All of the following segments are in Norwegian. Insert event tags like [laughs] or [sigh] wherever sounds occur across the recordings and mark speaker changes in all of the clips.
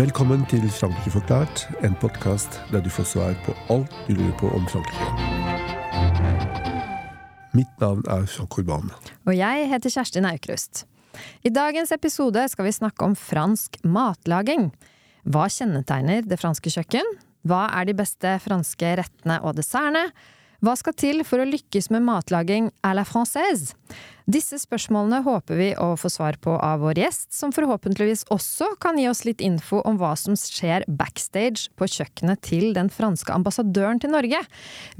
Speaker 1: Velkommen til Frankrike forklart, en podkast der du får svar på alt du lurer på om Frankrike. Mitt navn er Frank Urban.
Speaker 2: Og jeg heter Kjersti Naukrust. I dagens episode skal vi snakke om fransk matlaging. Hva kjennetegner det franske kjøkken? Hva er de beste franske rettene og dessertene? Hva skal til for å lykkes med matlaging à la française? Disse spørsmålene håper vi å få svar på av vår gjest, som forhåpentligvis også kan gi oss litt info om hva som skjer backstage på kjøkkenet til den franske ambassadøren til Norge.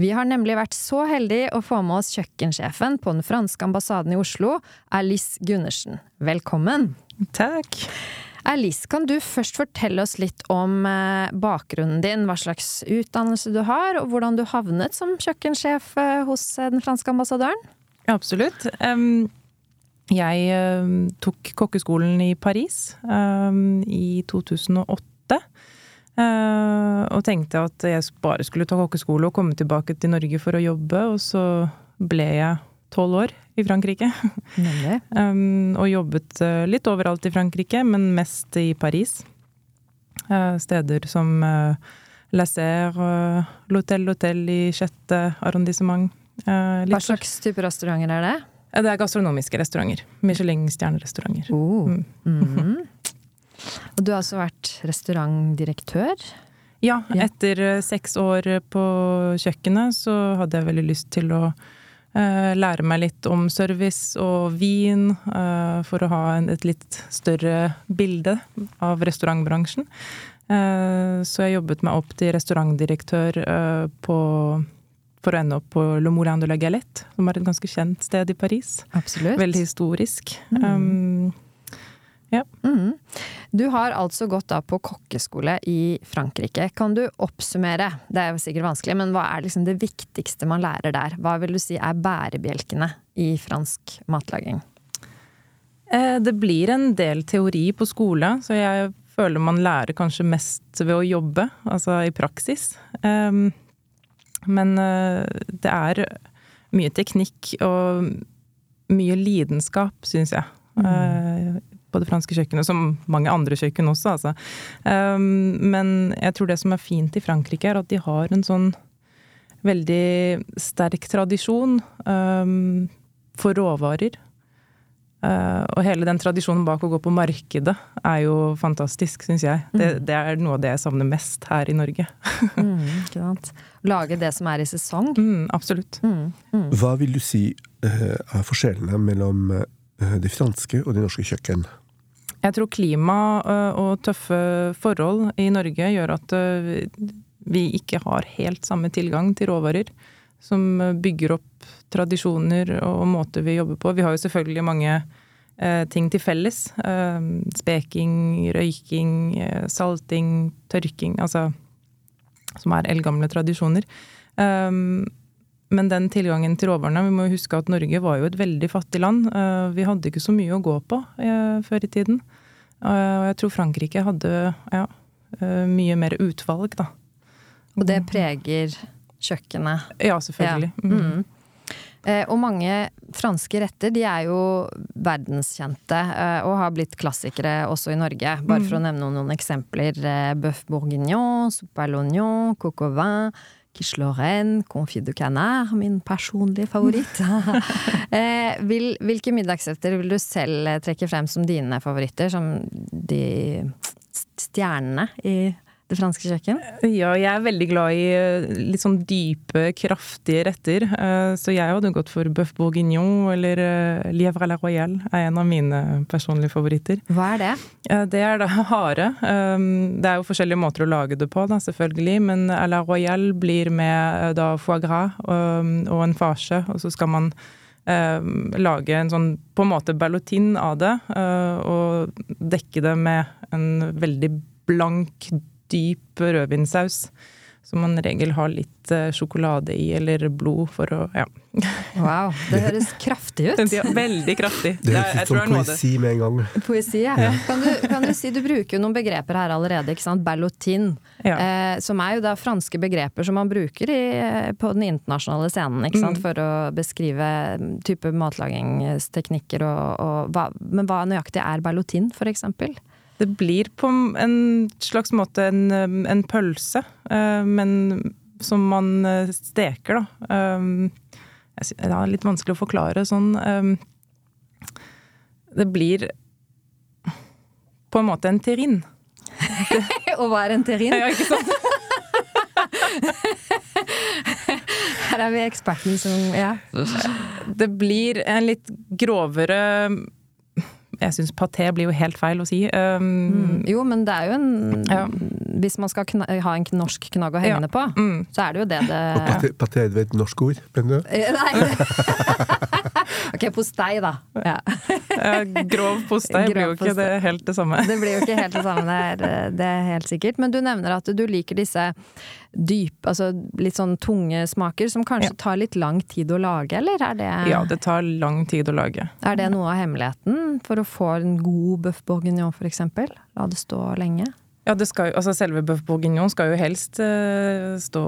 Speaker 2: Vi har nemlig vært så heldige å få med oss kjøkkensjefen på den franske ambassaden i Oslo, Alice Gundersen. Velkommen!
Speaker 3: Takk!
Speaker 2: Alice, kan du først fortelle oss litt om eh, bakgrunnen din, hva slags utdannelse du har, og hvordan du havnet som kjøkkensjef eh, hos eh, den franske ambassadøren?
Speaker 3: Absolutt. Um, jeg tok kokkeskolen i Paris i 2008. Uh, og tenkte at jeg bare skulle ta kokkeskole og komme tilbake til Norge for å jobbe, og så ble jeg tolv år i Frankrike. um, [laughs] og jobbet uh, litt overalt i Frankrike, men mest i Paris. Uh, steder som uh, La Serre, L'Hôtel L'Hôtel i sjette arrondissement.
Speaker 2: Hva slags type restauranter er det?
Speaker 3: Det er gastronomiske restauranter. Michelin-stjernerestauranter.
Speaker 2: Oh. Mm. Mm. Og du har altså vært restaurantdirektør?
Speaker 3: Ja, etter seks år på kjøkkenet så hadde jeg veldig lyst til å Uh, lære meg litt om service og vin, uh, for å ha en, et litt større bilde av restaurantbransjen. Uh, så jeg jobbet meg opp til restaurantdirektør på, for å ende opp på Le Moulin de la Galette, som er et ganske kjent sted i Paris.
Speaker 2: Absolutt.
Speaker 3: Veldig historisk. Mm. Um,
Speaker 2: ja. Mm. Du har altså gått da på kokkeskole i Frankrike. Kan du oppsummere, det er jo sikkert vanskelig, men hva er liksom det viktigste man lærer der? Hva vil du si er bærebjelkene i fransk matlaging?
Speaker 3: Eh, det blir en del teori på skole, så jeg føler man lærer kanskje mest ved å jobbe, altså i praksis. Ehm, men eh, det er mye teknikk og mye lidenskap, syns jeg. Mm. Eh, på det franske kjøkkenet, som mange andre kjøkken også, altså. Um, men jeg tror det som er fint i Frankrike, er at de har en sånn veldig sterk tradisjon um, for råvarer. Uh, og hele den tradisjonen bak å gå på markedet er jo fantastisk, syns jeg. Det, mm. det, er noe av det jeg savner mest her i Norge. [laughs]
Speaker 2: mm, Lage det som er i sesong.
Speaker 3: Mm, absolutt. Mm,
Speaker 1: mm. Hva vil du si uh, er forskjellene mellom uh, det franske og det norske kjøkken?
Speaker 3: Jeg tror klima og tøffe forhold i Norge gjør at vi ikke har helt samme tilgang til råvarer. Som bygger opp tradisjoner og måter vi jobber på. Vi har jo selvfølgelig mange ting til felles. Speking, røyking, salting, tørking. Altså som er eldgamle tradisjoner. Men den tilgangen til råvarene Vi må huske at Norge var jo et veldig fattig land. Eh, vi hadde ikke så mye å gå på eh, før i tiden. Eh, og jeg tror Frankrike hadde ja, mye mer utvalg, da.
Speaker 2: Og det preger kjøkkenet?
Speaker 3: Ja, selvfølgelig. Ja. Mm. mm.
Speaker 2: Og mange franske retter de er jo verdenskjente og har blitt klassikere også i Norge. Bare for å mm. nevne noen eksempler. Bøff bourguignon, soupe à l'oignon, coq au vin Quiche Lorraine, confit de canard, min personlige favoritt. [laughs] eh, vil, hvilke middagsretter vil du selv trekke frem som dine favoritter? Som de stjernene i det franske kjøkken?
Speaker 3: Ja, jeg er veldig glad i eh, litt sånn dype, kraftige retter. Eh, så jeg hadde gått for bøff bourguignon eller eh, lièvre à la royale er en av mine personlige favoritter.
Speaker 2: Hva er det?
Speaker 3: Det er da [laughs] hare. Det er jo forskjellige måter å lage det på, da, selvfølgelig. Men à la royale blir med da foie gras og en farse, og så skal man lage en sånn på en måte ballotin av det, og dekke det med en veldig blank, dyp rødvinssaus. Som man regel har litt uh, sjokolade i, eller blod, for å ja. [laughs]
Speaker 2: Wow, det høres kraftig ut.
Speaker 3: ja, veldig kraftig.
Speaker 1: Det høres ut som poesi med en gang.
Speaker 2: Poesi, ja. ja. Kan, du, kan, du, si, du bruker jo noen begreper her allerede, ikke sant. Ballotin. Ja. Eh, som er jo da franske begreper som man bruker i, eh, på den internasjonale scenen, ikke sant. Mm. For å beskrive mm, type matlagingsteknikker og, og hva, Men hva nøyaktig er ballotin, for eksempel?
Speaker 3: Det blir på en slags måte en, en pølse, eh, men som man eh, steker, da. Eh, det er litt vanskelig å forklare sånn. Det blir på en måte en terrin.
Speaker 2: Og hva er en terrin? [laughs]
Speaker 3: Ja, ikke sant? [laughs]
Speaker 2: Her er vi eksperten som Ja.
Speaker 3: Det blir en litt grovere jeg syns paté blir jo helt feil å si. Um,
Speaker 2: mm, jo, men det er jo en
Speaker 3: ja.
Speaker 2: Hvis man skal ha en norsk knagg å henge ja. på, mm. så er det jo det det
Speaker 1: Og paté, paté er et norsk ord, mener du?
Speaker 2: Eh, nei. [laughs] ok, postei, da. Ja.
Speaker 3: grov postei blir jo ikke det helt det samme.
Speaker 2: det blir jo ikke helt det samme, det er, det er helt sikkert. Men du nevner at du liker disse dyp, altså litt sånn tunge smaker som kanskje ja. tar litt lang tid å lage, eller er det
Speaker 3: Ja, det tar lang tid å lage.
Speaker 2: Er det noe av hemmeligheten for å få en god bøff bourguignon, for eksempel? La det stå lenge?
Speaker 3: Ja, skal, altså selve bøff bourguignon skal jo helst uh, stå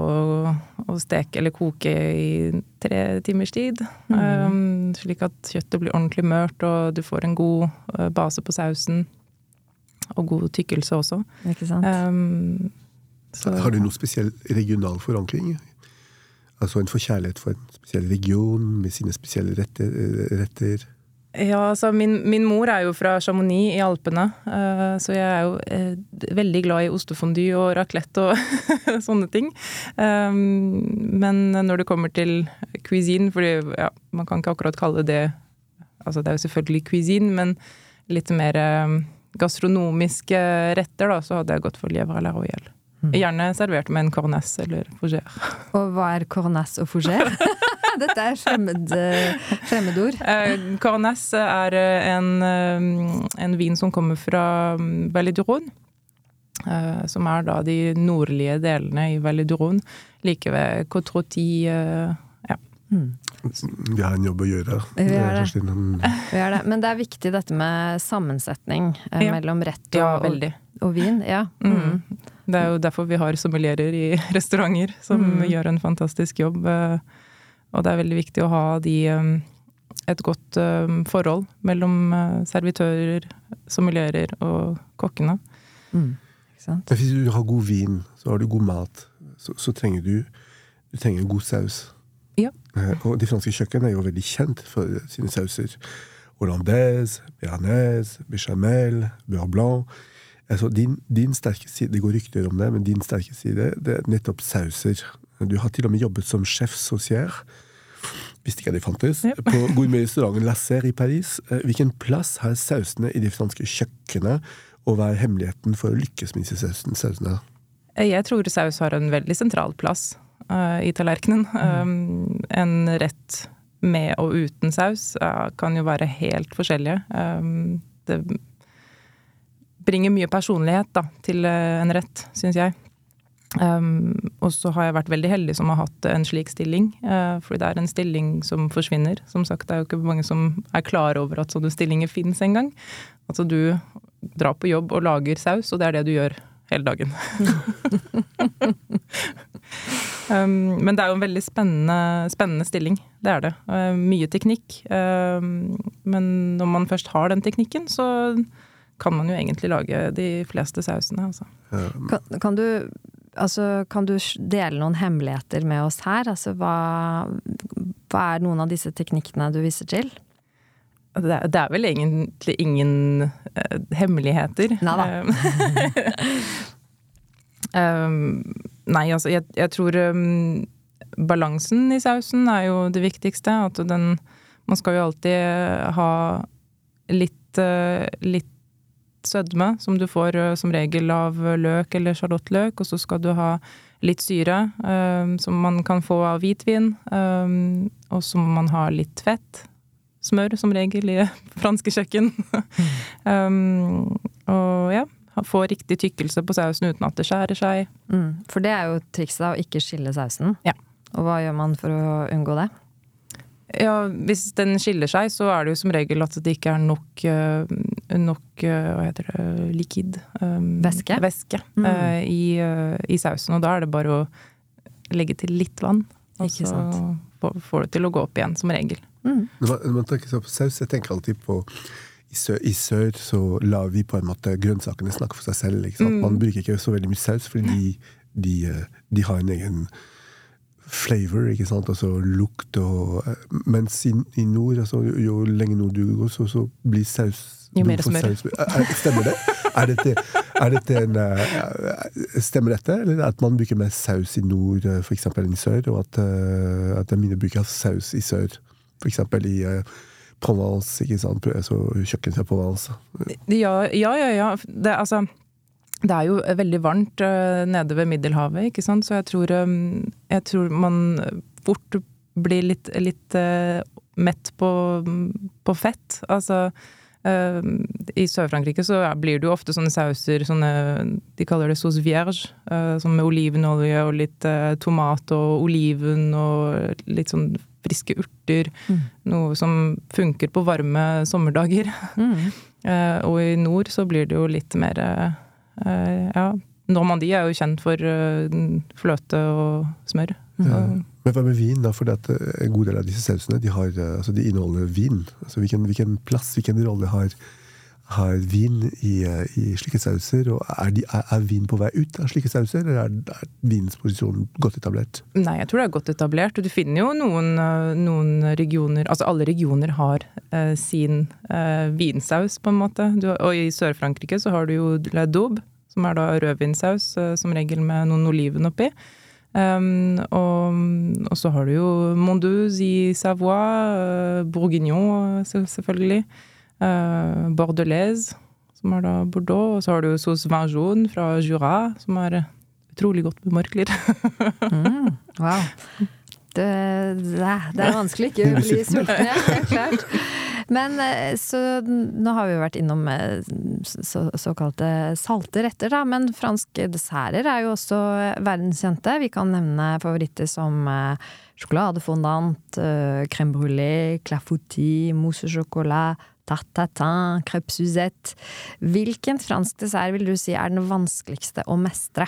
Speaker 3: og steke eller koke i tre timers tid. Mm. Um, slik at kjøttet blir ordentlig mørt, og du får en god uh, base på sausen. Og god tykkelse også.
Speaker 2: Ikke sant? Um,
Speaker 1: så, har du noen spesiell regional forankring? Altså en forkjærlighet for en spesiell region med sine spesielle retter? retter?
Speaker 3: Ja, altså min, min, mor er jo fra Chamonix i Alpene, uh, så jeg er jo uh, veldig glad i ostefondy og raclette og [laughs] sånne ting. Um, men når det kommer til cuisine, for ja, man kan ikke akkurat kalle det Altså det er jo selvfølgelig cuisine, men litt mer uh, gastronomiske retter, da, så hadde jeg gått for Lievre la royale. Mm. Gjerne servert med en cornesse eller fougère. [laughs]
Speaker 2: Og hva er cornesse og fougère? [laughs] Dette er fremmed, fremmedord.
Speaker 3: Eh, cornès er eh, en, eh, en, vin som kommer fra mm. Eh, som er da de nordlige delene i Valle. Like ved Cotroti. Mm.
Speaker 1: Vi har en jobb å gjøre. [laughs]
Speaker 2: Vi gjør det. Vi det. Men det er viktig dette med sammensetning eh, ja. mellom rett og, ja, og, og, vin. Ja. Mm.
Speaker 3: Mm. Det er jo derfor vi har sommelierer i [laughs] restauranter, som mm. gjør en fantastisk jobb. Eh, og det er veldig viktig å ha de, eh, et godt forhold mellom servitører, sommelierer og kokkene. Mm.
Speaker 1: Hvis du har god vin, så har du god mat, så, så trenger du, du trenger god saus.
Speaker 3: Ja.
Speaker 1: Og de franske kjøkken er jo veldig kjent for sine sauser. Hollandaise, béarnaise, béchamel, beurre blanc. Altså, din, din, sterke side, Det går rykter om det, men din sterke side det er nettopp sauser. Du har til og med jobbet som chef saucier. Visste ikke at det fantes. Ja. På gourmetrestauranten La Serre i Paris. Eh, hvilken plass har sausene i det franske kjøkkenet, og hva er hemmeligheten for å lykkes med disse sausene?
Speaker 3: Jeg tror saus har en veldig sentral plass i tallerkenen. Mm. Um, en rett med og uten saus uh, kan jo være helt forskjellige. Det bringer mye personlighet da, til eh, en rett, syns jeg. Um, og så har jeg vært veldig heldig som har hatt en slik stilling, uh, fordi det er en stilling som forsvinner. Som sagt, det er jo ikke mange som er klar over at sånne stillinger finnes engang. Altså du drar på jobb og lager saus, og det er det du gjør hele dagen. [laughs] [laughs] um, men det er jo en veldig spennende, spennende stilling, det er det. Uh, mye teknikk. Uh, men når man først har den teknikken, så kan man jo egentlig lage de fleste sausene, altså.
Speaker 2: Kan, kan, du, altså, kan du dele noen hemmeligheter med oss her? Altså, hva, hva er noen av disse teknikkene du viser til?
Speaker 3: Det er, det er vel egentlig ingen uh, hemmeligheter.
Speaker 2: Nei da.
Speaker 3: um, [laughs] nei, altså, jeg, jeg tror um, balansen i sausen er jo det viktigste. At den Man skal jo alltid ha litt, uh, litt sødme, som du får uh, som regel av løk eller sjalottløk, og så skal du ha litt syre, um, som man kan få av hvitvin, um, og så må man ha litt fett. Smør, som regel, i [laughs] franske kjøkken. um, [laughs] og ja, få riktig tykkelse på sausen uten at det skjærer seg.
Speaker 2: Mm, for det er jo trikset, å ikke skille sausen.
Speaker 3: Ja.
Speaker 2: Og hva gjør man for å unngå det?
Speaker 3: Ja, Hvis den skiller seg, så er det jo som regel at det ikke er nok, eh, nok eh, hva heter det, likid
Speaker 2: um, Væske?
Speaker 3: væske mm. uh, i, uh, i, sausen. Og da er det bare å legge til litt vann. Og ikke så får du til å gå opp igjen, som regel.
Speaker 1: Mm. Når, man, når man tenker på saus, jeg tenker alltid på i sør, I sør så lar vi på en måte grønnsakene snakke for seg selv. Sant? Man bruker ikke så veldig mye saus, fordi de, de, eh, de har en egen flavor, ikke sant? altså lukt og eh, Mens i, i nord, altså, jo, lenger nord du går, så, så blir saus
Speaker 3: Jo mer smør.
Speaker 1: saus- Er- er- Stemmer det? Er dette, er dette en, eh, stemmer dette, eller at man bruker mer saus i nord f.eks. enn i sør, og at, eh, at det er mindre bruk av saus i sør? Eksempel i eh, ikke sant? Så kjøkkenet fra Provence.
Speaker 3: Ja, ja, ja. ja. Det, altså, det er jo veldig varmt uh, nede ved Middelhavet, ikke sant. Så jeg tror, um, jeg tror man fort blir litt, litt uh, mett på, på fett. Altså I Sør-Frankrike så blir det jo ofte sånne sauser, sånne De kaller det sauce vierge. eh, sånn med olivenolje og litt eh, tomat og oliven og litt sånn friske urter.
Speaker 2: Mm.
Speaker 3: Noe som funker på varme sommerdager.
Speaker 2: Mm. [laughs]
Speaker 3: Eh, og i nord så blir det jo litt mer eh, eh, Ja, Normandie er jo kjent for eh, fløte og smør.
Speaker 1: Ja. Men hva med vin, da? For en god del av disse sausene de, har, eh, altså de inneholder vin. Altså hvilken, hvilken plass, hvilken rolle har, har vin i, eh, i slike sauser? Og er, de, er, er vin på vei ut av slike sauser, eller er, er vinens posisjon godt etablert?
Speaker 3: Nei, jeg tror det er godt etablert. Og du finner jo noen, eh, noen regioner Altså alle regioner har eh, sin eh, vinsaus, på en måte. Du, og i Sør-Frankrike så har du jo la daube, som er da rødvinsaus, eh, som regel med noen oliven oppi. Um, og, og så har du jo Mondeuse i Savoie, uh, Bourguignon selv- selvfølgelig. uh, Bordelaise, som er da Bordeaux. Og så har du sauce vin jaune fra Jura, som er eh, utrolig godt med morkler.
Speaker 2: Mm. Wow. [laughs] Det, det, det er vanskelig ikke å bli sulten, ja, helt klart. Men eh, så nå har vi jo vært innom eh, så, såkalte salte retter, da. Men franske desserter er jo også verdenskjente. Vi kan nevne favoritter som eh, sjokoladefondant, eh, crème brulé, clafoutis, mousse au chocolat, Tatatin, crepe suzette. Hvilken fransk dessert vil du si er den vanskeligste å mestre?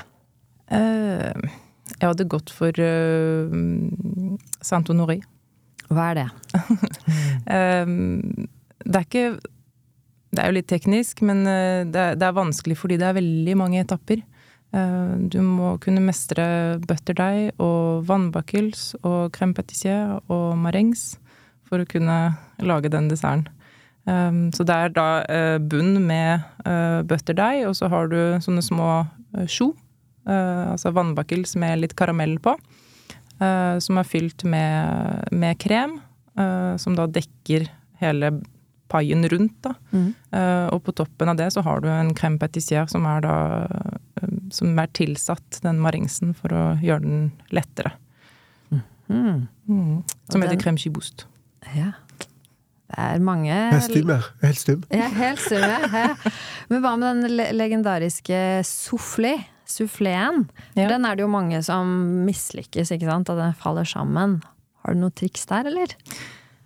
Speaker 3: Uh, jeg hadde gått for uh, Saint Honoré.
Speaker 2: Hva er det? [laughs]
Speaker 3: Eh, det er ikke Det er jo litt teknisk, men eh, det, er, vanskelig fordi det er veldig mange etapper. Eh, du må kunne mestre butterdeig og vannbakkels og crème pâtissier og marengs for å kunne lage den desserten. Eh, så det er da eh, bunn med eh, butterdeig, og så har du sånne små chou, altså vannbakkels med litt karamell på, som er fylt med, med krem, eh, som da dekker hele paien rundt. Da.
Speaker 2: Mm.
Speaker 3: Eh, og på toppen av det så har du en crème pâtissier som er da eh, som er tilsatt den marengsen for å gjøre den lettere.
Speaker 2: Mm.
Speaker 3: Mm. Som
Speaker 2: Og
Speaker 3: heter crème chibouste.
Speaker 2: Ja. Det er mange
Speaker 1: Jeg er stum, jeg. Jeg er Helt stum.
Speaker 2: Ja, helt stum, ja. Men hva med den legendariske soufflé? Souffleen.
Speaker 3: Ja.
Speaker 2: Den er det jo mange som mislykkes, ikke sant? At den faller sammen. Har du noe triks der, eller?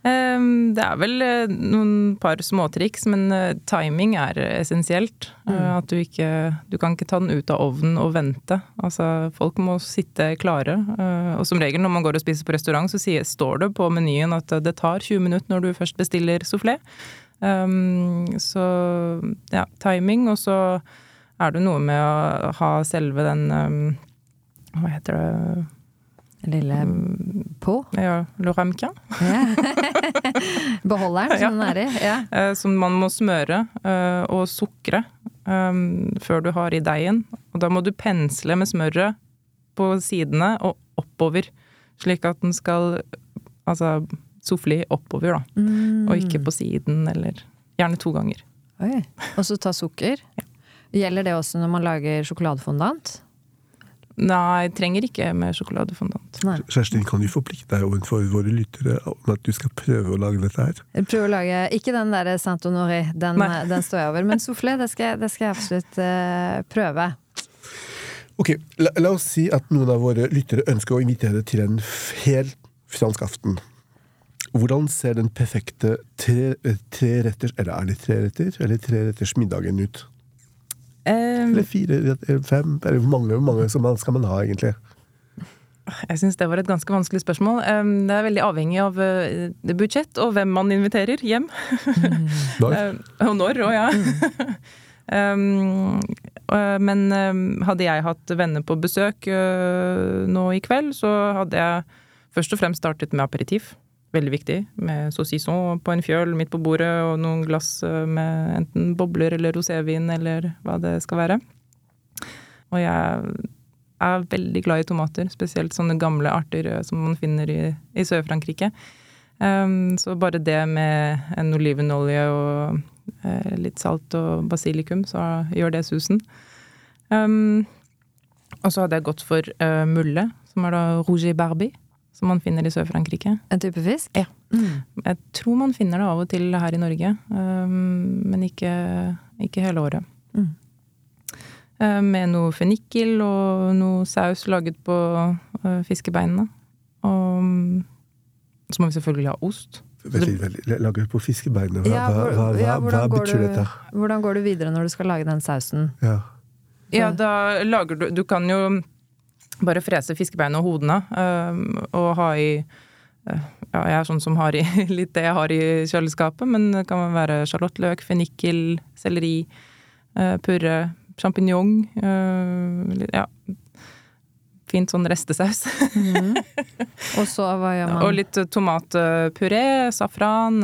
Speaker 3: Eh, det er vel eh, noen par småtriks, men eh, timing er essensielt. Eh, At du ikke Du kan ikke ta den ut av ovnen og vente. Altså, folk må sitte klare. Og som regel når man går og spiser på restaurant, så står det på menyen at det tar 20 minutter når du først bestiller soufflé. Um, så ja, timing, og så er det noe med å ha selve den um, Hva heter det
Speaker 2: Lille på?
Speaker 3: Ja, le ramequin.
Speaker 2: Ja. [laughs] Beholderen som den er i. Ja.
Speaker 3: eh, som man må smøre eh, og sukre eh, før du har i deigen. Og da må du pensle med smøret på sidene og oppover, slik at den skal Altså soufflé oppover, da,
Speaker 2: Mm.
Speaker 3: og ikke på siden, eller gjerne to ganger.
Speaker 2: Oi. Og så ta sukker. Gjelder det også når man lager sjokoladefondant?
Speaker 3: Nei, trenger ikke med sjokoladefondant.
Speaker 2: Nei.
Speaker 1: Kjerstin, kan du forplikte deg overfor våre lyttere om at du skal prøve å lage dette her?
Speaker 2: Prøve å lage Ikke den der Saint Honoré, den, den står jeg over. Men soufflé, det det skal jeg absolutt uh, prøve.
Speaker 1: Ok, la, la oss si at noen av våre lyttere ønsker å invitere til en helt fransk aften. Hvordan ser den perfekte tre, eh, treretters Eller er det treretter? Eller treretters middagen ut?
Speaker 3: Eh,
Speaker 1: Eller fire, eller fem? Eller hvor mange, mange som man- skal man ha, egentlig?
Speaker 3: Jeg syns det var et ganske vanskelig spørsmål. Um, Det er veldig avhengig av det budsjett og hvem man inviterer hjem.
Speaker 1: Når?
Speaker 3: Um, [laughs] Og når òg, ja. um, uh, men um, hadde jeg hatt venner på besøk uh, nå i kveld, så hadde jeg først og fremst startet med aperitif. Veldig viktig. Med saucisson på en fjøl midt på bordet og noen glass uh, med enten bobler eller rosévin eller hva det skal være. Og jeg er veldig glad i tomater, spesielt sånne gamle arter uh, som man finner i, i Sør-Frankrike. Um, så bare det med en olivenolje og uh, litt salt og basilikum, så gjør det susen. Um, og så hadde jeg gått for uh, mulle, som er da rouge barbie, som man finner i Sør-Frankrike.
Speaker 2: En type fisk?
Speaker 3: Ja.
Speaker 2: Mm.
Speaker 3: Jeg tror man finner det av og til her i Norge, um, men ikke, ikke hele året.
Speaker 2: Mm.
Speaker 3: Eh, med noe fennikel og noe saus laget på eh, fiskebeinene. Og mm, så må vi selvfølgelig ha ost.
Speaker 1: Veldig, veldig, lager på fiskebeinet. Hva,
Speaker 2: Ja,
Speaker 1: hva,
Speaker 2: hvor-
Speaker 1: hva, hva,
Speaker 2: ja,
Speaker 1: hva betyr
Speaker 2: du-
Speaker 1: dette?
Speaker 2: Hvordan går du videre når du skal lage den sausen?
Speaker 1: Ja.
Speaker 3: Ja, da lager du Du kan jo bare frese fiskebeina og hodene øhm, og ha i øh, Ja, jeg er sånn som har i [laughs] litt det jeg har i kjøleskapet, men det kan være sjalottløk, fennikel, selleri, øh, purre, sjampinjong Ja. Fint sånn restesaus. [laughs]
Speaker 2: Og så hva gjør man?
Speaker 3: Og litt tomatpuré, safran,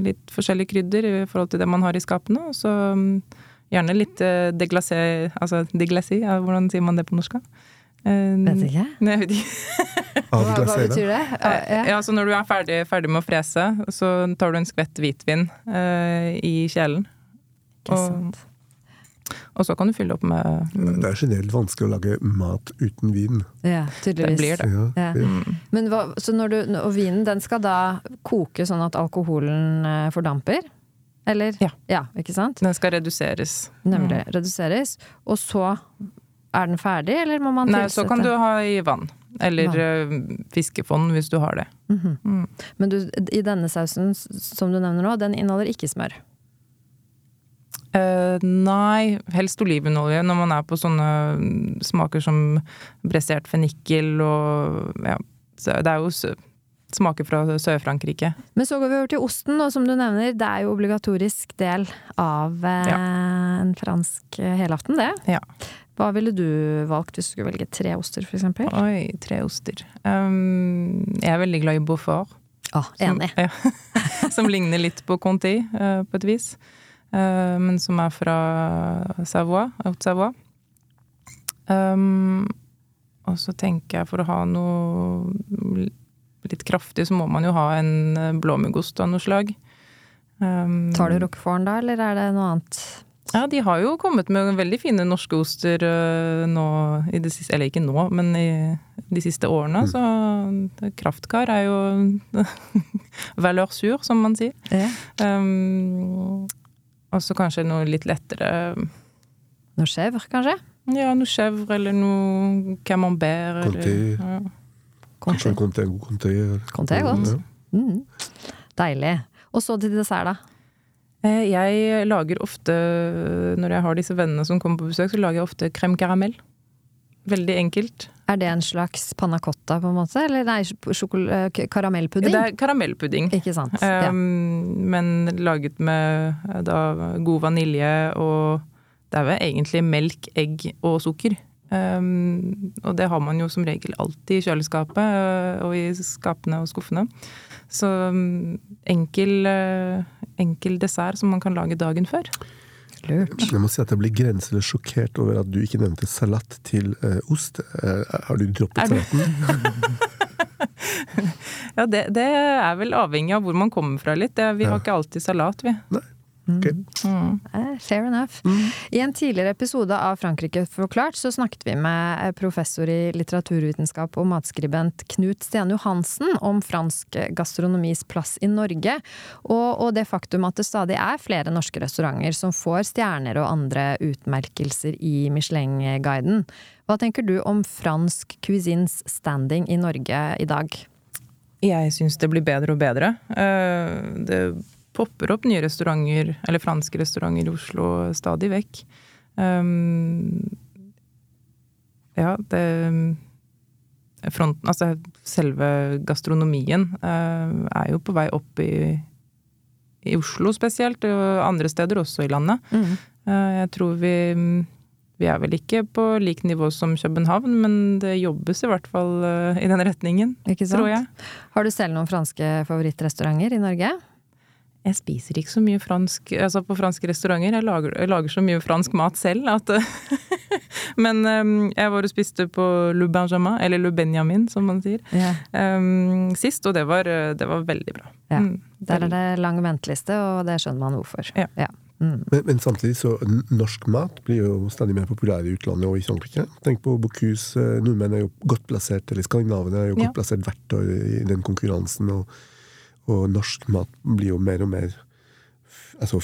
Speaker 3: litt forskjellige krydder i forhold til det man har i skapene. Og så øhm, gjerne litt uh, deglacé, altså deglacé, ja, hvordan sier man det på norsk? Eh,
Speaker 2: Vet ikke.
Speaker 3: Nei, jeg vet ikke. [laughs]
Speaker 2: Hva, hva betyr det? Uh, ja.
Speaker 3: Ja, så når du er ferdig, ferdig med å frese, så tar du en skvett hvitvin uh, i kjelen.
Speaker 2: Ikke
Speaker 3: Og,
Speaker 2: sant.
Speaker 3: og så kan du fylle opp med
Speaker 1: Det er generelt vanskelig å lage mat uten vin.
Speaker 2: Ja, tydeligvis.
Speaker 3: Det blir det.
Speaker 1: Ja,
Speaker 2: Ja.
Speaker 1: ja.
Speaker 2: Men hva, så når du, og vinen den skal da koke sånn at alkoholen eh, fordamper? Eller?
Speaker 3: Ja.
Speaker 2: ikke sant?
Speaker 3: Den skal reduseres.
Speaker 2: Nemlig reduseres. Og så er den ferdig, eller må man tilsette?
Speaker 3: Nei, så kan du ha i vann. Eller vann. fiskefond, hvis du har det.
Speaker 2: Mhm.
Speaker 3: Mm.
Speaker 2: Men du, i denne sausen som du nevner nå, den inneholder ikke smør.
Speaker 3: Uh, nei, helst olivenolje når man er på sånne mm, smaker som bressert fennikel og ja, så det er jo smaker fra Sør-Frankrike.
Speaker 2: Men så går vi over til osten, og som du nevner, det er jo obligatorisk del av eh, en fransk eh, helaften, det.
Speaker 3: Ja.
Speaker 2: Hva ville du valgt hvis du skulle velge tre oster, eksempel?
Speaker 3: Oi, tre oster. Um, jeg er veldig glad i Beaufort.
Speaker 2: Ah,
Speaker 3: Som,
Speaker 2: enig. [laughs]
Speaker 3: ja, som ligner litt på Conti, uh, på et vis. Uh, men som er fra Savoie, Haute-Savoie. Um, og så tenker jeg for å ha noe litt kraftig, så må man jo ha en eh, blåmuggost av noe slag. Um,
Speaker 2: Tar du roqueforten da, eller er det noe annet?
Speaker 3: Ja, de har jo kommet med veldig fine norske oster uh, nå i det siste Eller ikke nå, men i de siste årene. Så Kraftkar er jo [laughs] valeur sur, som man sier.
Speaker 2: Ja.
Speaker 3: Um, og så kanskje noe litt lettere
Speaker 2: Noe chèvre, kanskje?
Speaker 3: Ja, noe chèvre eller noe camembert. Eller, ja.
Speaker 1: Kanskje en conté god conté.
Speaker 2: Conté er godt.
Speaker 1: Ja.
Speaker 2: Mm. Deilig. Og så til dessert, da.
Speaker 3: Eh, Jeg lager ofte, når jeg har disse vennene som kommer på besøk, så lager jeg ofte crème caramel. Veldig enkelt.
Speaker 2: Er det en slags panna cotta, på en måte? Eller nei, eh, karamellpudding?
Speaker 3: Det er karamellpudding.
Speaker 2: Ikke sant. ja.
Speaker 3: Um, men laget med eh, da, god vanilje og Det er vel egentlig melk, egg og sukker. Um, og det har man jo som regel alltid i kjøleskapet øh, og i skapene og skuffene. Så um, enkel, uh, enkel dessert som man kan lage dagen før.
Speaker 2: Lurt.
Speaker 1: Jeg må si at jeg blir grenseløst sjokkert over at du ikke nevnte salat til uh, ost. Uh, har du droppet salaten? [laughs]
Speaker 3: Ja, det, det er vel avhengig av hvor man kommer fra litt. Det, vi
Speaker 1: Ja.
Speaker 3: har ikke alltid salat, vi.
Speaker 1: Ok.
Speaker 3: Mm.
Speaker 2: Eh, Fair enough. I en tidligere episode av Frankrike forklart så snakket vi med eh, professor i litteraturvitenskap og matskribent Knut Sten Johansen om fransk gastronomis plass i Norge, og, og det faktum at det stadig er flere norske restauranter som får stjerner og andre utmerkelser i Michelin-guiden. Hva tenker du om fransk cuisines standing i Norge i dag?
Speaker 3: Jeg syns det blir bedre og bedre. Eh, Det popper opp nye restauranter, eller franske restauranter i Oslo stadig vekk. Um, ja, det fronten Altså selve gastronomien eh, er jo på vei opp i, i Oslo spesielt, og andre steder også i landet.
Speaker 2: Mm.
Speaker 3: Eh, jeg tror vi vi er vel ikke på lik nivå som København, men det jobbes i hvert fall eh, i den retningen, tror jeg.
Speaker 2: Har du selv noen franske favorittrestauranter i Norge?
Speaker 3: Jeg spiser ikke så mye fransk altså på franske restauranter. Jeg lager, jeg lager så mye fransk mat selv at [laughs] Men um, jeg var og spiste på Le Benjamin, eller Le Benjamin, som man sier,
Speaker 2: Ja.
Speaker 3: um, sist, og det var, det var veldig bra.
Speaker 2: Ja.
Speaker 3: Mm,
Speaker 2: Der er det lang venteliste, og det skjønner man hvorfor.
Speaker 3: Ja.
Speaker 2: Mm.
Speaker 1: Men, men samtidig så norsk mat blir jo stadig mer populær i utlandet og i Frankrike. Tenk på Bocuse. eh, Nordmenn er jo godt plassert, eller skandinavene er jo godt
Speaker 3: Ja.
Speaker 1: plassert hvert år i den konkurransen. Og, og norsk mat blir jo mer og mer altså,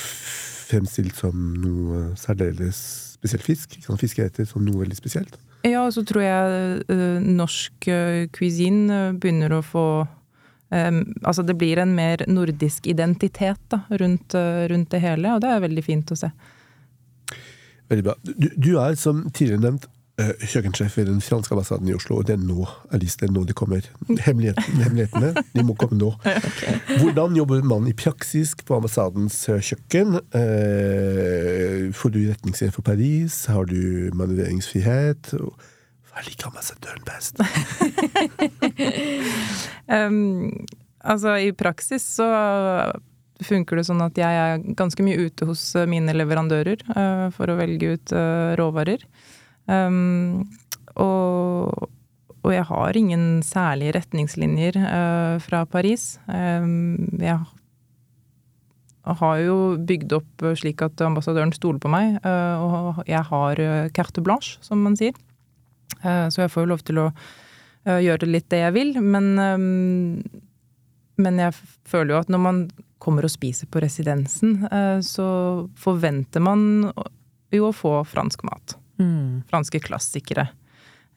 Speaker 1: fremstilt som noe særdeles spesielt fisk. Ikke sant? Fiskeretter som noe veldig spesielt.
Speaker 3: Ja, og så tror jeg eh, norsk uh, cuisine eh, begynner å få um, Altså det blir en mer nordisk identitet da, rundt, rundt det hele, og det er veldig fint å se.
Speaker 1: Veldig bra. Du, du er, som tidligere nevnt, kjøkkensjef ved den franske ambassaden i Oslo, det er nå, Alice, det er nå de kommer. Hemmeligheten, hemmelighetene, de må komme nå. [laughs] Hvordan jobber man i praksis på ambassadens eh, kjøkken? Eh, får du retningslinjer for Paris? Har du manøvreringsfrihet? Hva liker ambassadøren best? [laughs]
Speaker 3: um, altså i praksis så funker det sånn at jeg er ganske mye ute hos eh, mine leverandører uh, for å velge ut uh, råvarer. Em, og, og jeg har ingen særlige retningslinjer uh, fra Paris. Um, jeg har jo bygd opp eh, slik at ambassadøren stoler på meg, uh, og jeg har carte blanche, som man sier. Uh, Så jeg får jo lov til å gjøre litt det jeg vil, men um, Men jeg føler jo at når man kommer og spiser på residensen, så forventer man jo å få fransk mat.
Speaker 2: Mm.
Speaker 3: Franske klassikere.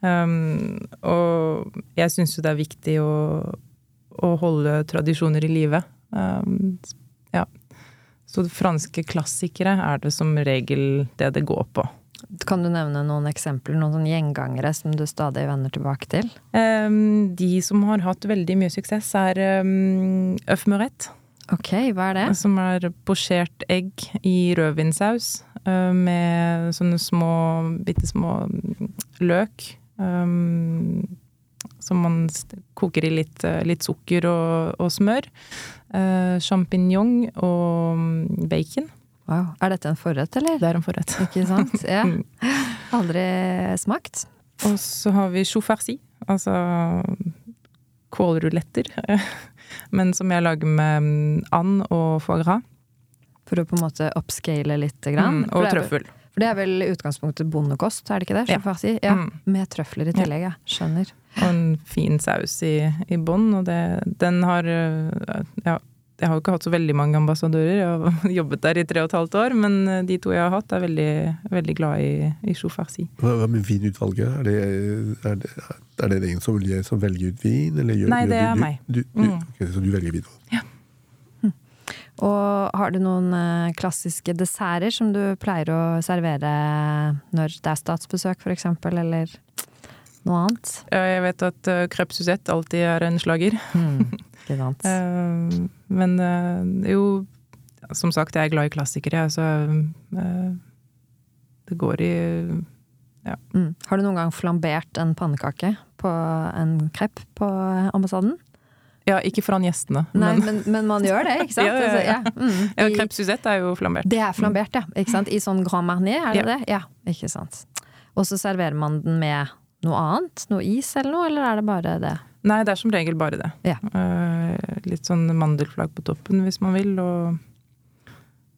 Speaker 3: Um, og jeg syns jo det er viktig å, å holde tradisjoner i live. Um, ja. Så franske klassikere er det som regel det det går på.
Speaker 2: Kan du nevne noen eksempler, noen gjengangere som du stadig vender tilbake til?
Speaker 3: Um, de som har hatt veldig mye suksess, er um, Øff Mørett.
Speaker 2: Ok, hva er det?
Speaker 3: Som er posjert egg i rødvinsaus uh, med sånne små, bitte små mm, løk. Um, som man koker i litt, uh, litt sukker og, og smør. Uh, Sjampinjong og mm, bacon.
Speaker 2: Wow. Er dette en forrett, eller?
Speaker 3: Det er en forrett. [laughs]
Speaker 2: Ikke sant? Ja.
Speaker 3: Mm.
Speaker 2: Aldri smakt.
Speaker 3: Og så har vi chou farci, altså kålruletter. [laughs] Men som jeg lager med mm, and og foie gras.
Speaker 2: For å på en måte upscale litt. Grann.
Speaker 3: Mm, og trøffel.
Speaker 2: For det er vel i utgangspunktet bondekost, er det ikke det?
Speaker 3: Ja.
Speaker 2: Si? Ja.
Speaker 3: Mm.
Speaker 2: Med trøfler i tillegg, ja. Skjønner.
Speaker 3: Og en fin saus i, i bånn, og det, den har øh, Ja, jeg har jo ikke hatt så veldig mange ambassadører, jeg har [laughs] jobbet der i tre og et halvt år, men øh, de to jeg har hatt, er veldig, veldig glad i, i chou.
Speaker 1: Hva med vinutvalget? Er det, er det, er det en som, som velger ut vin? Eller gjør,
Speaker 3: Nei, det er
Speaker 1: du-
Speaker 3: meg.
Speaker 1: Du, du,
Speaker 3: Mm.
Speaker 1: okay, så du velger vin?
Speaker 2: Og har du noen eh, klassiske desserter som du pleier å servere når det er statsbesøk, eksempel, eller noe annet?
Speaker 3: Jeg vet at crepe Suzette alltid er en slager. [laughs]
Speaker 2: Ikke sant?
Speaker 3: Uh, men uh, jo, som sagt, jeg er glad i klassikere, så uh, det går i
Speaker 2: Mm. Har du noen gang flambert en pannekake på en krepp på ambassaden?
Speaker 3: Ja, ikke foran gjestene,
Speaker 2: Nei,
Speaker 3: men
Speaker 2: men, man gjør det, ikke [laughs] sant?
Speaker 3: Ja, ja, ja.
Speaker 2: Altså, mm.
Speaker 3: ja, Crepe Suzette er jo flambert.
Speaker 2: Det er flambert, ja. Ikke sant? I sånn Grand Marnier, er det
Speaker 3: Ja.
Speaker 2: det? Ja, ikke sant. Og så serverer man den med noe annet? Noe is eller noe, eller er det bare det?
Speaker 3: Nei, det er som regel bare det.
Speaker 2: Ja.
Speaker 3: Eh, litt sånn mandelflagg på toppen hvis man vil, og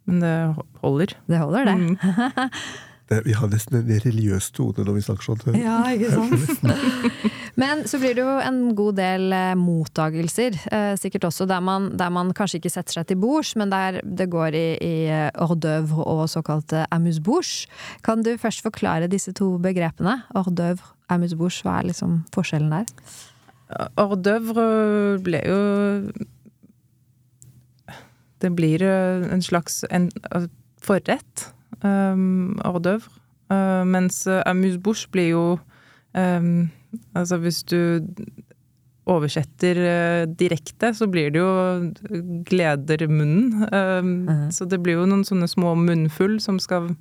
Speaker 3: Men det holder.
Speaker 2: Det holder, det.
Speaker 3: Mm. [laughs]
Speaker 1: Det, vi har nesten en religiøs tone når vi snakker sånn.
Speaker 2: Ja, ikke sant. Men så blir det jo en god del eh, mottagelser, eh, sikkert også der man, der man kanskje ikke setter seg til bords, men der det går i, i hors d'oeuvre og såkalte amuse-bouche. Kan du først forklare disse to begrepene? Hors d'oeuvre, amuse-bouche, hva er liksom forskjellen der?
Speaker 3: Hors d'oeuvre ble jo Det blir en slags en, forrett. Um, hors d'oeuvre. Uh, mens uh, amuse-bouche blir jo um, Altså hvis du oversetter uh, direkte, så blir det jo gleder munnen. Um,
Speaker 2: Mhm.
Speaker 3: Så det blir jo noen sånne små munnfull som skal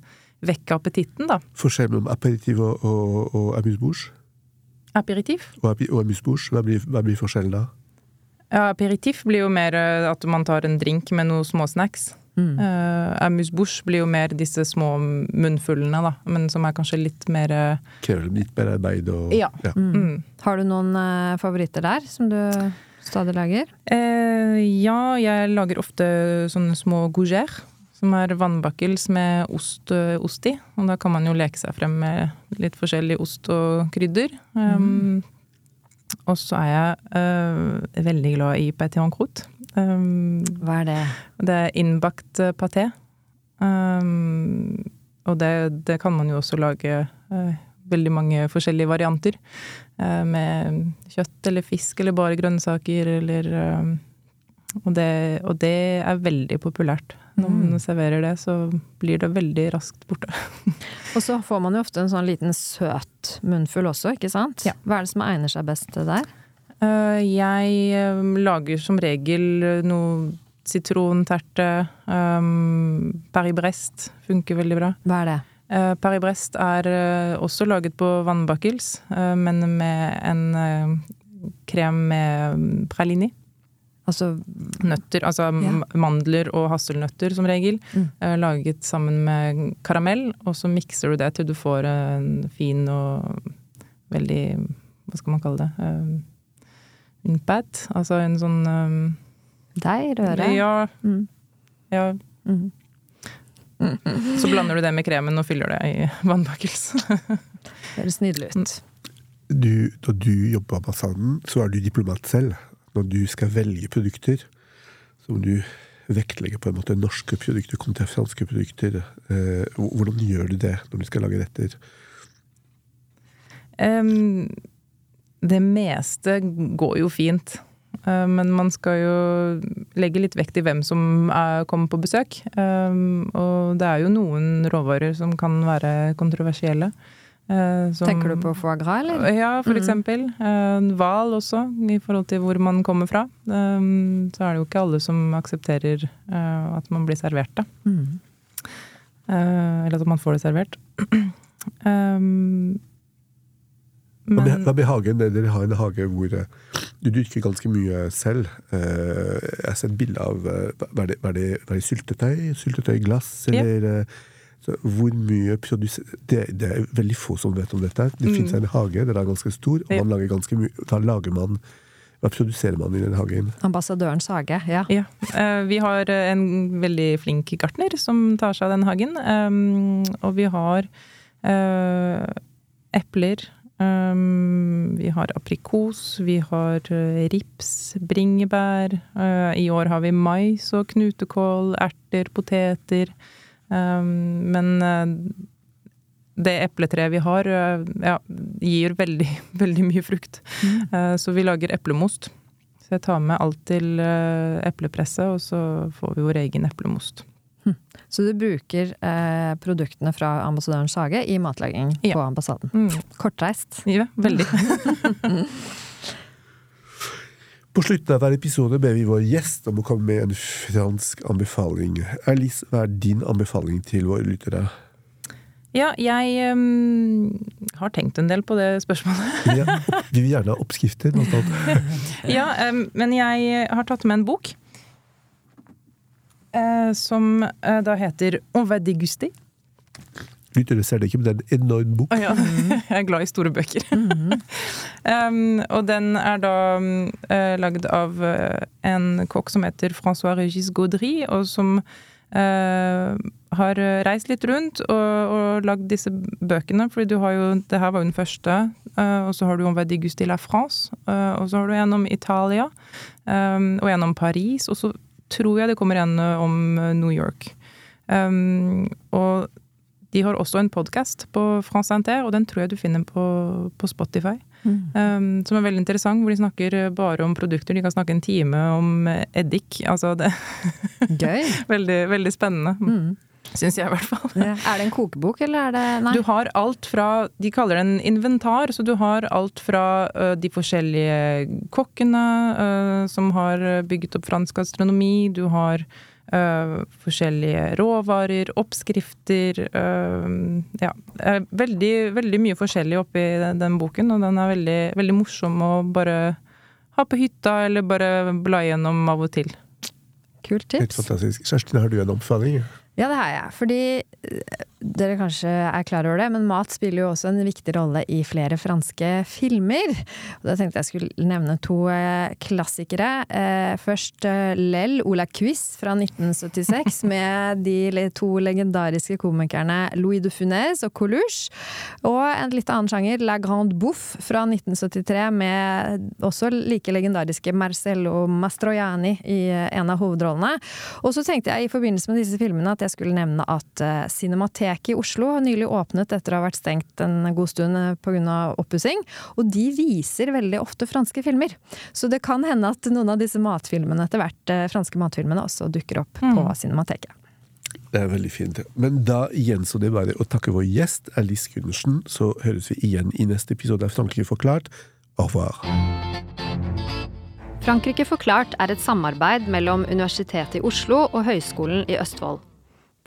Speaker 3: vekke appetitten, da.
Speaker 1: Forskjell mellom aperitiv og, og, og amuse-bouche?
Speaker 3: Aperitif.
Speaker 1: Og, api- og amuse-bouche, hva, blir- hva blir forskjellen da?
Speaker 3: Ja, aperitif blir jo mer eh, at man tar en drink med noen småsnacks.
Speaker 2: Mm.
Speaker 3: Uh, amuse-bouche blir jo mer disse små munnfullene, da. Men som er kanskje litt mer eh,
Speaker 1: Krever litt mer arbeid og
Speaker 3: Ja.
Speaker 2: Mm.
Speaker 3: mm.
Speaker 2: Har du noen uh, favoritter der, som du stadig lager?
Speaker 3: Uh, ja, jeg lager ofte sånne små gougères, som er vannbakkels med ost, eh, ost i. Og da kan man jo leke seg frem med litt forskjellig ost og krydder. Um, og så er jeg uh, veldig glad i paté en croute. Um,
Speaker 2: Hva er det?
Speaker 3: det er innbakt eh, paté. Um, og det, det kan man jo også lage uh, veldig mange forskjellige varianter. Uh, med kjøtt eller fisk eller bare grønnsaker eller og, det, og det er veldig populært. Når man
Speaker 2: Mm.
Speaker 3: serverer det, så blir det veldig raskt borte. [laughs]
Speaker 2: Og så får man jo ofte en sånn liten søt munnfull også, ikke sant?
Speaker 3: Ja.
Speaker 2: Hva er det som egner seg best til der?
Speaker 3: Eh, jeg eh, lager som regel noe sitronterte. Um, Paris Brest funker veldig bra.
Speaker 2: Hva er det?
Speaker 3: Uh, Paris Brest er eh, også laget på vannbakkels, eh, men med en eh, krem med mm, pralini.
Speaker 2: Altså
Speaker 3: Nøtter, altså ja. mandler og hasselnøtter som regel.
Speaker 2: Mm.
Speaker 3: eh, laget sammen med karamell, og så mikser du det til du får en fin og veldig Hva skal man kalle det? En pat. Altså en sånn um,
Speaker 2: deig, røre?
Speaker 3: Ja,
Speaker 2: Mm.
Speaker 3: ja.
Speaker 2: Mm.
Speaker 3: Så blander du det med kremen og fyller det i [laughs] vannbakkels.
Speaker 2: Høres nydelig ut.
Speaker 1: du, Når du jobber på ambassaden, så er du diplomat selv. Når du skal velge produkter, så må du vektlegge på en måte norske produkter kontra franske produkter. Eh, hvordan gjør du det når du skal lage retter?
Speaker 3: Um, det meste går jo fint. Eh, men man skal jo legge litt vekt i hvem som er, kommer på besøk. Og det er jo noen råvarer som kan være kontroversielle. Eh, som-
Speaker 2: Tenker du på foie gras, eller?
Speaker 3: Ja, for
Speaker 2: Mm.
Speaker 3: eksempel. Eh, Hval også, i forhold til hvor man kommer fra. Um, så er det jo ikke alle som aksepterer eh, at man blir servert det.
Speaker 2: Mm.
Speaker 3: Eh, eller at man får det servert. [clears throat] men
Speaker 1: hva med hagen? Dere har en hage hvor eh, du dyrker ganske mye selv. Eh, jeg har sett bilde av eh, Var det, var det, var det syltetøy? Syltetøy, glass? Eller eh, så hvor mye produser det, det er veldig få som vet om dette. Det
Speaker 3: Mm.
Speaker 1: finnes en hage, den er ganske stor, og man lager ganske mye. Da lager man Hva produserer man i den hagen?
Speaker 2: Ambassadørens hage, ja.
Speaker 3: ja. Eh, vi har eh, en veldig flink gartner som tar seg av den hagen. Um, og vi har eh, epler. Um, vi har aprikos, vi har rips, bringebær. I år har vi mais og knutekål, erter, poteter. Um, men eh, det epletreet vi har, eh, ja, gir veldig, [laughs] veldig mye frukt. Mm. Så vi lager eplemost. Så jeg tar med alt til eh, eplepresset, og så får vi vår egen eplemost.
Speaker 2: Så du bruker eh, produktene fra ambassadørens hage i matlaging
Speaker 3: Ja.
Speaker 2: på ambassaden.
Speaker 3: Mm.
Speaker 2: Kortreist.
Speaker 3: Ja, veldig. [laughs] [laughs]
Speaker 1: På slutten av hver episode ber vi vår gjest om å komme med en fransk anbefaling. Alice, hva er din anbefaling til våre lyttere?
Speaker 3: Ja, jeg um, har tenkt en del på det spørsmålet. [laughs]
Speaker 1: Er, vi vil gjerne ha oppskrifter. [laughs]
Speaker 3: Ja, um, men jeg har tatt med en bok. uh, som uh, da heter On va déguster.
Speaker 1: Lyttere ser ikke, men det er en enorm bok.
Speaker 3: Å ja. [laughs] Jeg er glad i store bøker. [laughs] um, og den er da eh, lagd av eh, en kokk som heter Francois Regis Gaudry, og som Uh, har reist litt rundt og, og lagd disse bøkene. fordi du har jo, det her var jo den første, Uh, og så har du om déguster la France, Uh, og så har du en om Italia, um, og en om Paris, og så tror jeg det kommer en om New York. Um, og de har også en podkast på France Inter, og den tror jeg du finner på, på Spotify. Um, som er veldig interessant, hvor de snakker bare om produkter. De kan snakke en time om eddik. Altså det [laughs]
Speaker 2: Gøy.
Speaker 3: veldig, veldig spennende.
Speaker 2: Mm.
Speaker 3: Syns jeg, i hvert fall.
Speaker 2: Ja. Er det en kokebok, eller er det Nei.
Speaker 3: Du har alt fra De kaller det en inventar, så du har alt fra uh, de forskjellige kokkene uh, som har bygget opp fransk astronomi, du har uh, forskjellige råvarer, oppskrifter Ja. Veldig, veldig mye forskjellig oppi den, den, boken, og den er veldig, veldig morsom å bare ha på hytta, eller bare bla gjennom av og til.
Speaker 2: Kult tips.
Speaker 1: Helt fantastisk. Kjerstin, har du en oppfatning?
Speaker 2: Ja, det har jeg. Fordi eh, dere kanskje er klar over det, men mat spiller jo også en viktig rolle i flere franske filmer. Og da tenkte jeg skulle nevne to eh, klassikere. Eh, først Lell ou la Cuisse fra 1976 [laughs] med de to legendariske komikerne Louis de Funès og Coluche. Og en litt annen sjanger, La Grande Bouffe fra 1973 med også like legendariske Marcello Mastroianni i en av hovedrollene. Og så tenkte jeg i forbindelse med disse filmene at jeg skulle nevne at uh, Cinemateket i Oslo har nylig åpnet etter å ha vært stengt en god stund uh, pga. oppussing. Og de viser veldig ofte franske filmer. Så det kan hende at noen av disse matfilmene etter hvert, uh, franske matfilmene også dukker opp mm. på Cinemateket.
Speaker 1: Det er veldig fint. Men da gjenstår det bare å takke vår gjest Alice Gundersen. Så høres vi igjen i neste episode av Frankrike forklart. Au revoir.
Speaker 2: Frankrike forklart er et samarbeid mellom Universitetet i Oslo og Høgskolen i Østfold.